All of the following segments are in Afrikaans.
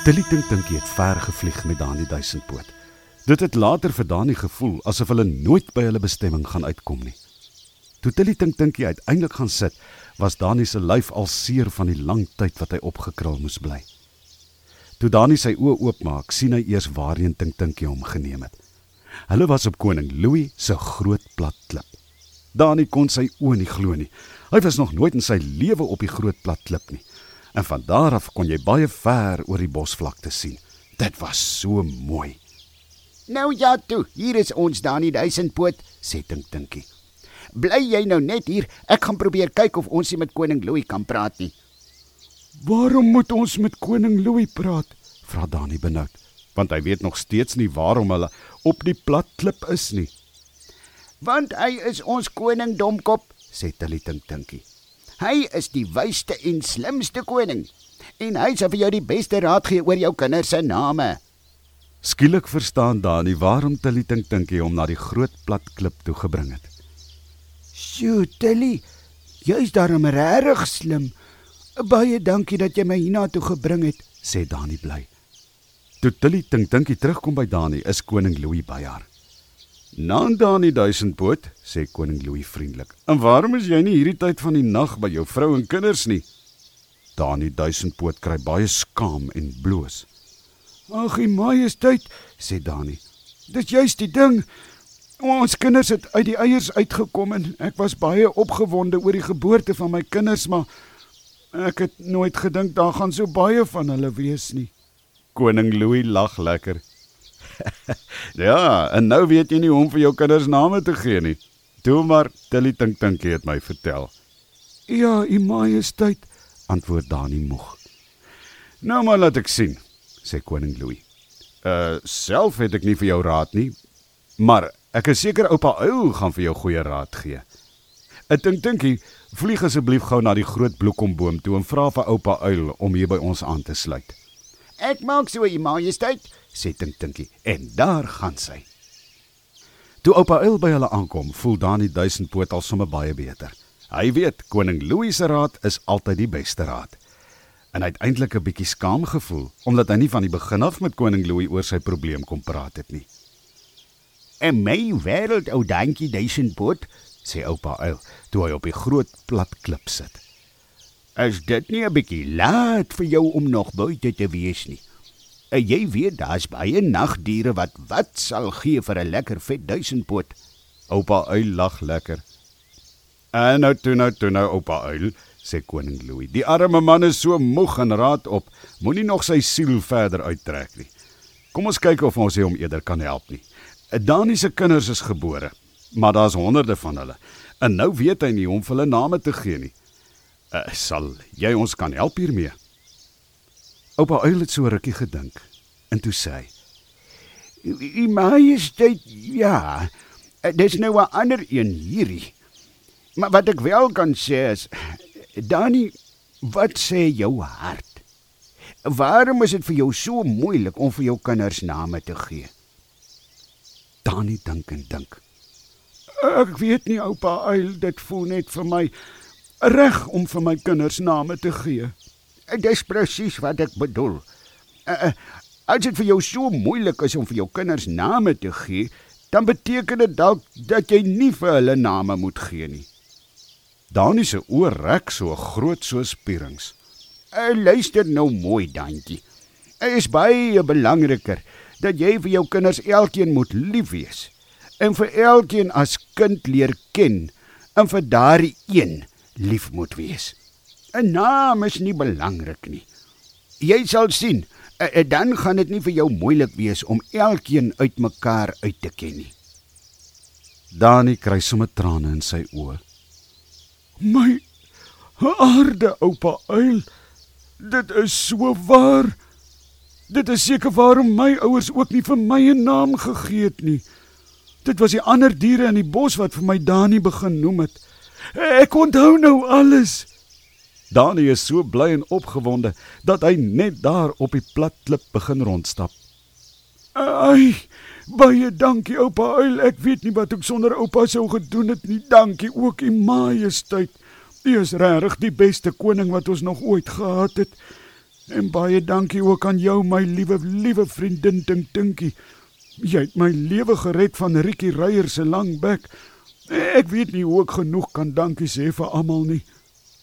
Tilly Tink Tinkie het ver gevlieg met Dani Duisendpoot. Dit het later vir Dani gevoel asof hulle nooit by hulle bestemming gaan uitkom nie. Toe Tilly Tink Tinkie uiteindelik gaan sit, was Dani se lyf al seer van die lang tyd wat hy opgekrul moes bly. Toe Dani sy oë oopmaak, sien hy eers waarheen Tink Tinkie hom geneem het. Hulle was op koning Louis se groot plat klip. Dani kon sy oë nie glo nie. Hy was nog nooit in sy lewe op die groot plat klip nie en van daar af kon jy baie ver oor die bosvlakte sien. Dit was so mooi. Nou ja toe, hier is ons dan die duisendpoot, sê Tink Tinkie. Bly jy nou net hier, ek gaan probeer kyk of ons nie met koning Louis kan praat nie. Waarom moet ons met koning Louis praat? vra Dani benoud, want hy weet nog steeds nie waarom hulle op die plat klip is nie. Want hy is ons koning domkop, sê Tilly Tink Tinkie. Hy is die wysste en slimste koning en hy sal vir jou die beste raad gee oor jou kinders se name. Skielik verstaan Dani waarom Tilly Tink Tinkie hom na die groot plat klip toe gebring het. "Sjoe, Tilly, jy's darem regtig slim. Baie dankie dat jy my hiernatoe gebring het," sê Dani bly. Toe Tilly Tink Tinkie terugkom by Dani, is koning Louis by haar. "Naan Dani duisendpoot," sê koning Louis vriendelik. "En waarom is jy nie hierdie tyd van die nag by jou vrou en kinders nie?" Dani duisendpoot kry baie skaam en bloos. "Ag, u majesteit," sê Dani. "Dis juist die ding. Ons kinders het uit die eiers uitgekom en ek was baie opgewonde oor die geboorte van my kinders, maar ek het nooit gedink daar gaan so baie van hulle wees nie." Koning Louis lag lekker. ja, en nou weet jy nie hoe om vir jou kinders name te gee nie. Toe maar Tilly Tink Tinkie het my vertel. Ja, u majesteit, antwoord Dani moeg. Nou maar laat ek sien, sê koning Louis. Uh self het ek nie vir jou raad nie, maar ek is seker oupa Uil gaan vir jou goeie raad gee. Ek dink dinkie, vlieg asseblief gou na die groot bloekomboom toe en vra vir oupa Uil om hier by ons aan te sluit. Ek maak so, u majesteit, sê Tink Tinkie en daar gaan sy. Toe oupa Uil by hulle aankom, voel Dani duisendpoot al sommer baie beter. Hy weet koning Louis se raad is altyd die beste raad. En hy het eintlik 'n bietjie skaam gevoel omdat hy nie van die begin af met koning Louis oor sy probleem kom praat het nie. En my wêreld ou dankie duisendpoot, sê oupa Uil toe hy op die groot plat klip sit. As dit nie 'n bietjie laat vir jou om nog buite te wees nie. En jy weet daar's baie nagdiere wat wat sal gee vir 'n lekker vet duisendpoot. Oupa uil lag lekker. En nou toe nou toe nou oupa uil, sê koning Louis. Die arme man is so moeg en raad op, moenie nog sy siel verder uittrek nie. Kom ons kyk of ons hom eerder kan help nie. Dani se kinders is gebore, maar daar's honderde van hulle. En nou weet hy nie hoe om hulle name te gee nie. Uh, sal jy ons kan help hiermee? Oupa Uil het so rukkie gedink en toe sê hy: "U majesteit, ja, dis nou 'n ander een hierdie. Maar wat ek wel kan sê is Dani, wat sê jou hart? Waarom is dit vir jou so moeilik om vir jou kinders name te gee?" Dani dink en dink. Ek weet nie oupa Uil, dit voel net vir my reg om vir my kinders name te gee. Dis presies wat ek bedoel. Uh, as dit vir jou so moeilik is om vir jou kinders name te gee, dan beteken dit dalk dat jy nie vir hulle name moet gee nie. Dani se oor rek so groot so spierings. Uh, luister nou mooi, Dantjie. Dit is baie belangriker dat jy vir jou kinders elkeen moet lief wees en vir elkeen as kind leer ken en vir daardie een lief moet wees. 'n Naam is nie belangrik nie. Jy sal sien, dan gaan dit nie vir jou moeilik wees om elkeen uitmekaar uit te ken nie. Dani kry sommer trane in sy oë. My aarde oupa uil. Dit is so waar. Dit is seker waarom my ouers ook nie vir my 'n naam gegee het nie. Dit was die ander diere in die bos wat vir my Dani begin noem het. Ek onthou nou alles. Dani is so bly en opgewonde dat hy net daar op die plat klip begin rondstap. Ai, baie dankie oupa Uil. Ek weet nie wat ek sonder oupa sou gedoen het nie. Dankie ook u majesteit. U is regtig die beste koning wat ons nog ooit gehad het. En baie dankie ook aan jou my liewe liewe vriendin Dink Dinkie. Jy het my lewe gered van Rikkie Reier se lang bek. Ek weet nie hoe ek genoeg kan dankie sê vir almal nie.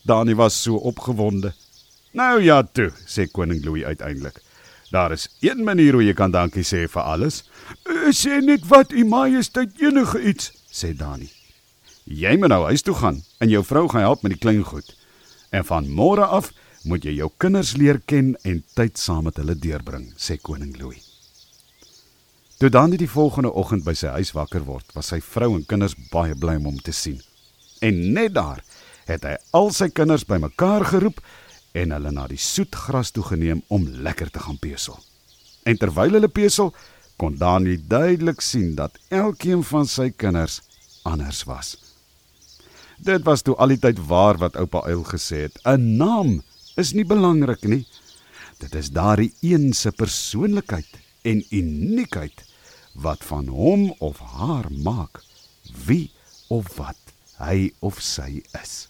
Dani was so opgewonde. Nou ja, toe, sê koning Louis uiteindelik. Daar is een manier hoe jy kan dankie sê vir alles. Sê net wat u majesteit enige iets, sê Dani. Jy moet nou huis toe gaan en jou vrou gaan help met die klein goed. En van môre af moet jy jou kinders leer ken en tyd saam met hulle deurbring, sê koning Louis. Toe Dani die volgende oggend by sy huis wakker word, was sy vrou en kinders baie bly om hom te sien. En net daar het hy al sy kinders bymekaar geroep en hulle na die soet gras toe geneem om lekker te gaan pesel. En terwyl hulle pesel, kon Dani duidelik sien dat elkeen van sy kinders anders was. Dit was toe al die tyd waar wat oupa Uil gesê het, 'n naam is nie belangrik nie. Dit is daardie een se persoonlikheid en uniekheid wat van hom of haar maak wie of wat hy of sy is.